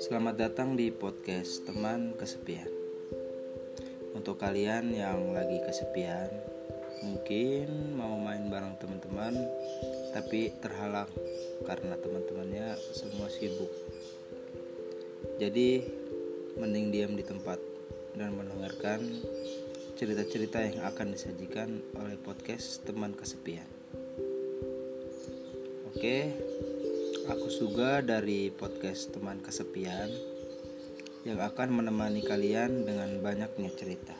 Selamat datang di podcast Teman Kesepian. Untuk kalian yang lagi kesepian, mungkin mau main bareng teman-teman, tapi terhalang karena teman-temannya semua sibuk. Jadi, mending diam di tempat dan mendengarkan cerita-cerita yang akan disajikan oleh podcast Teman Kesepian. Oke, aku Suga dari podcast Teman Kesepian yang akan menemani kalian dengan banyaknya cerita.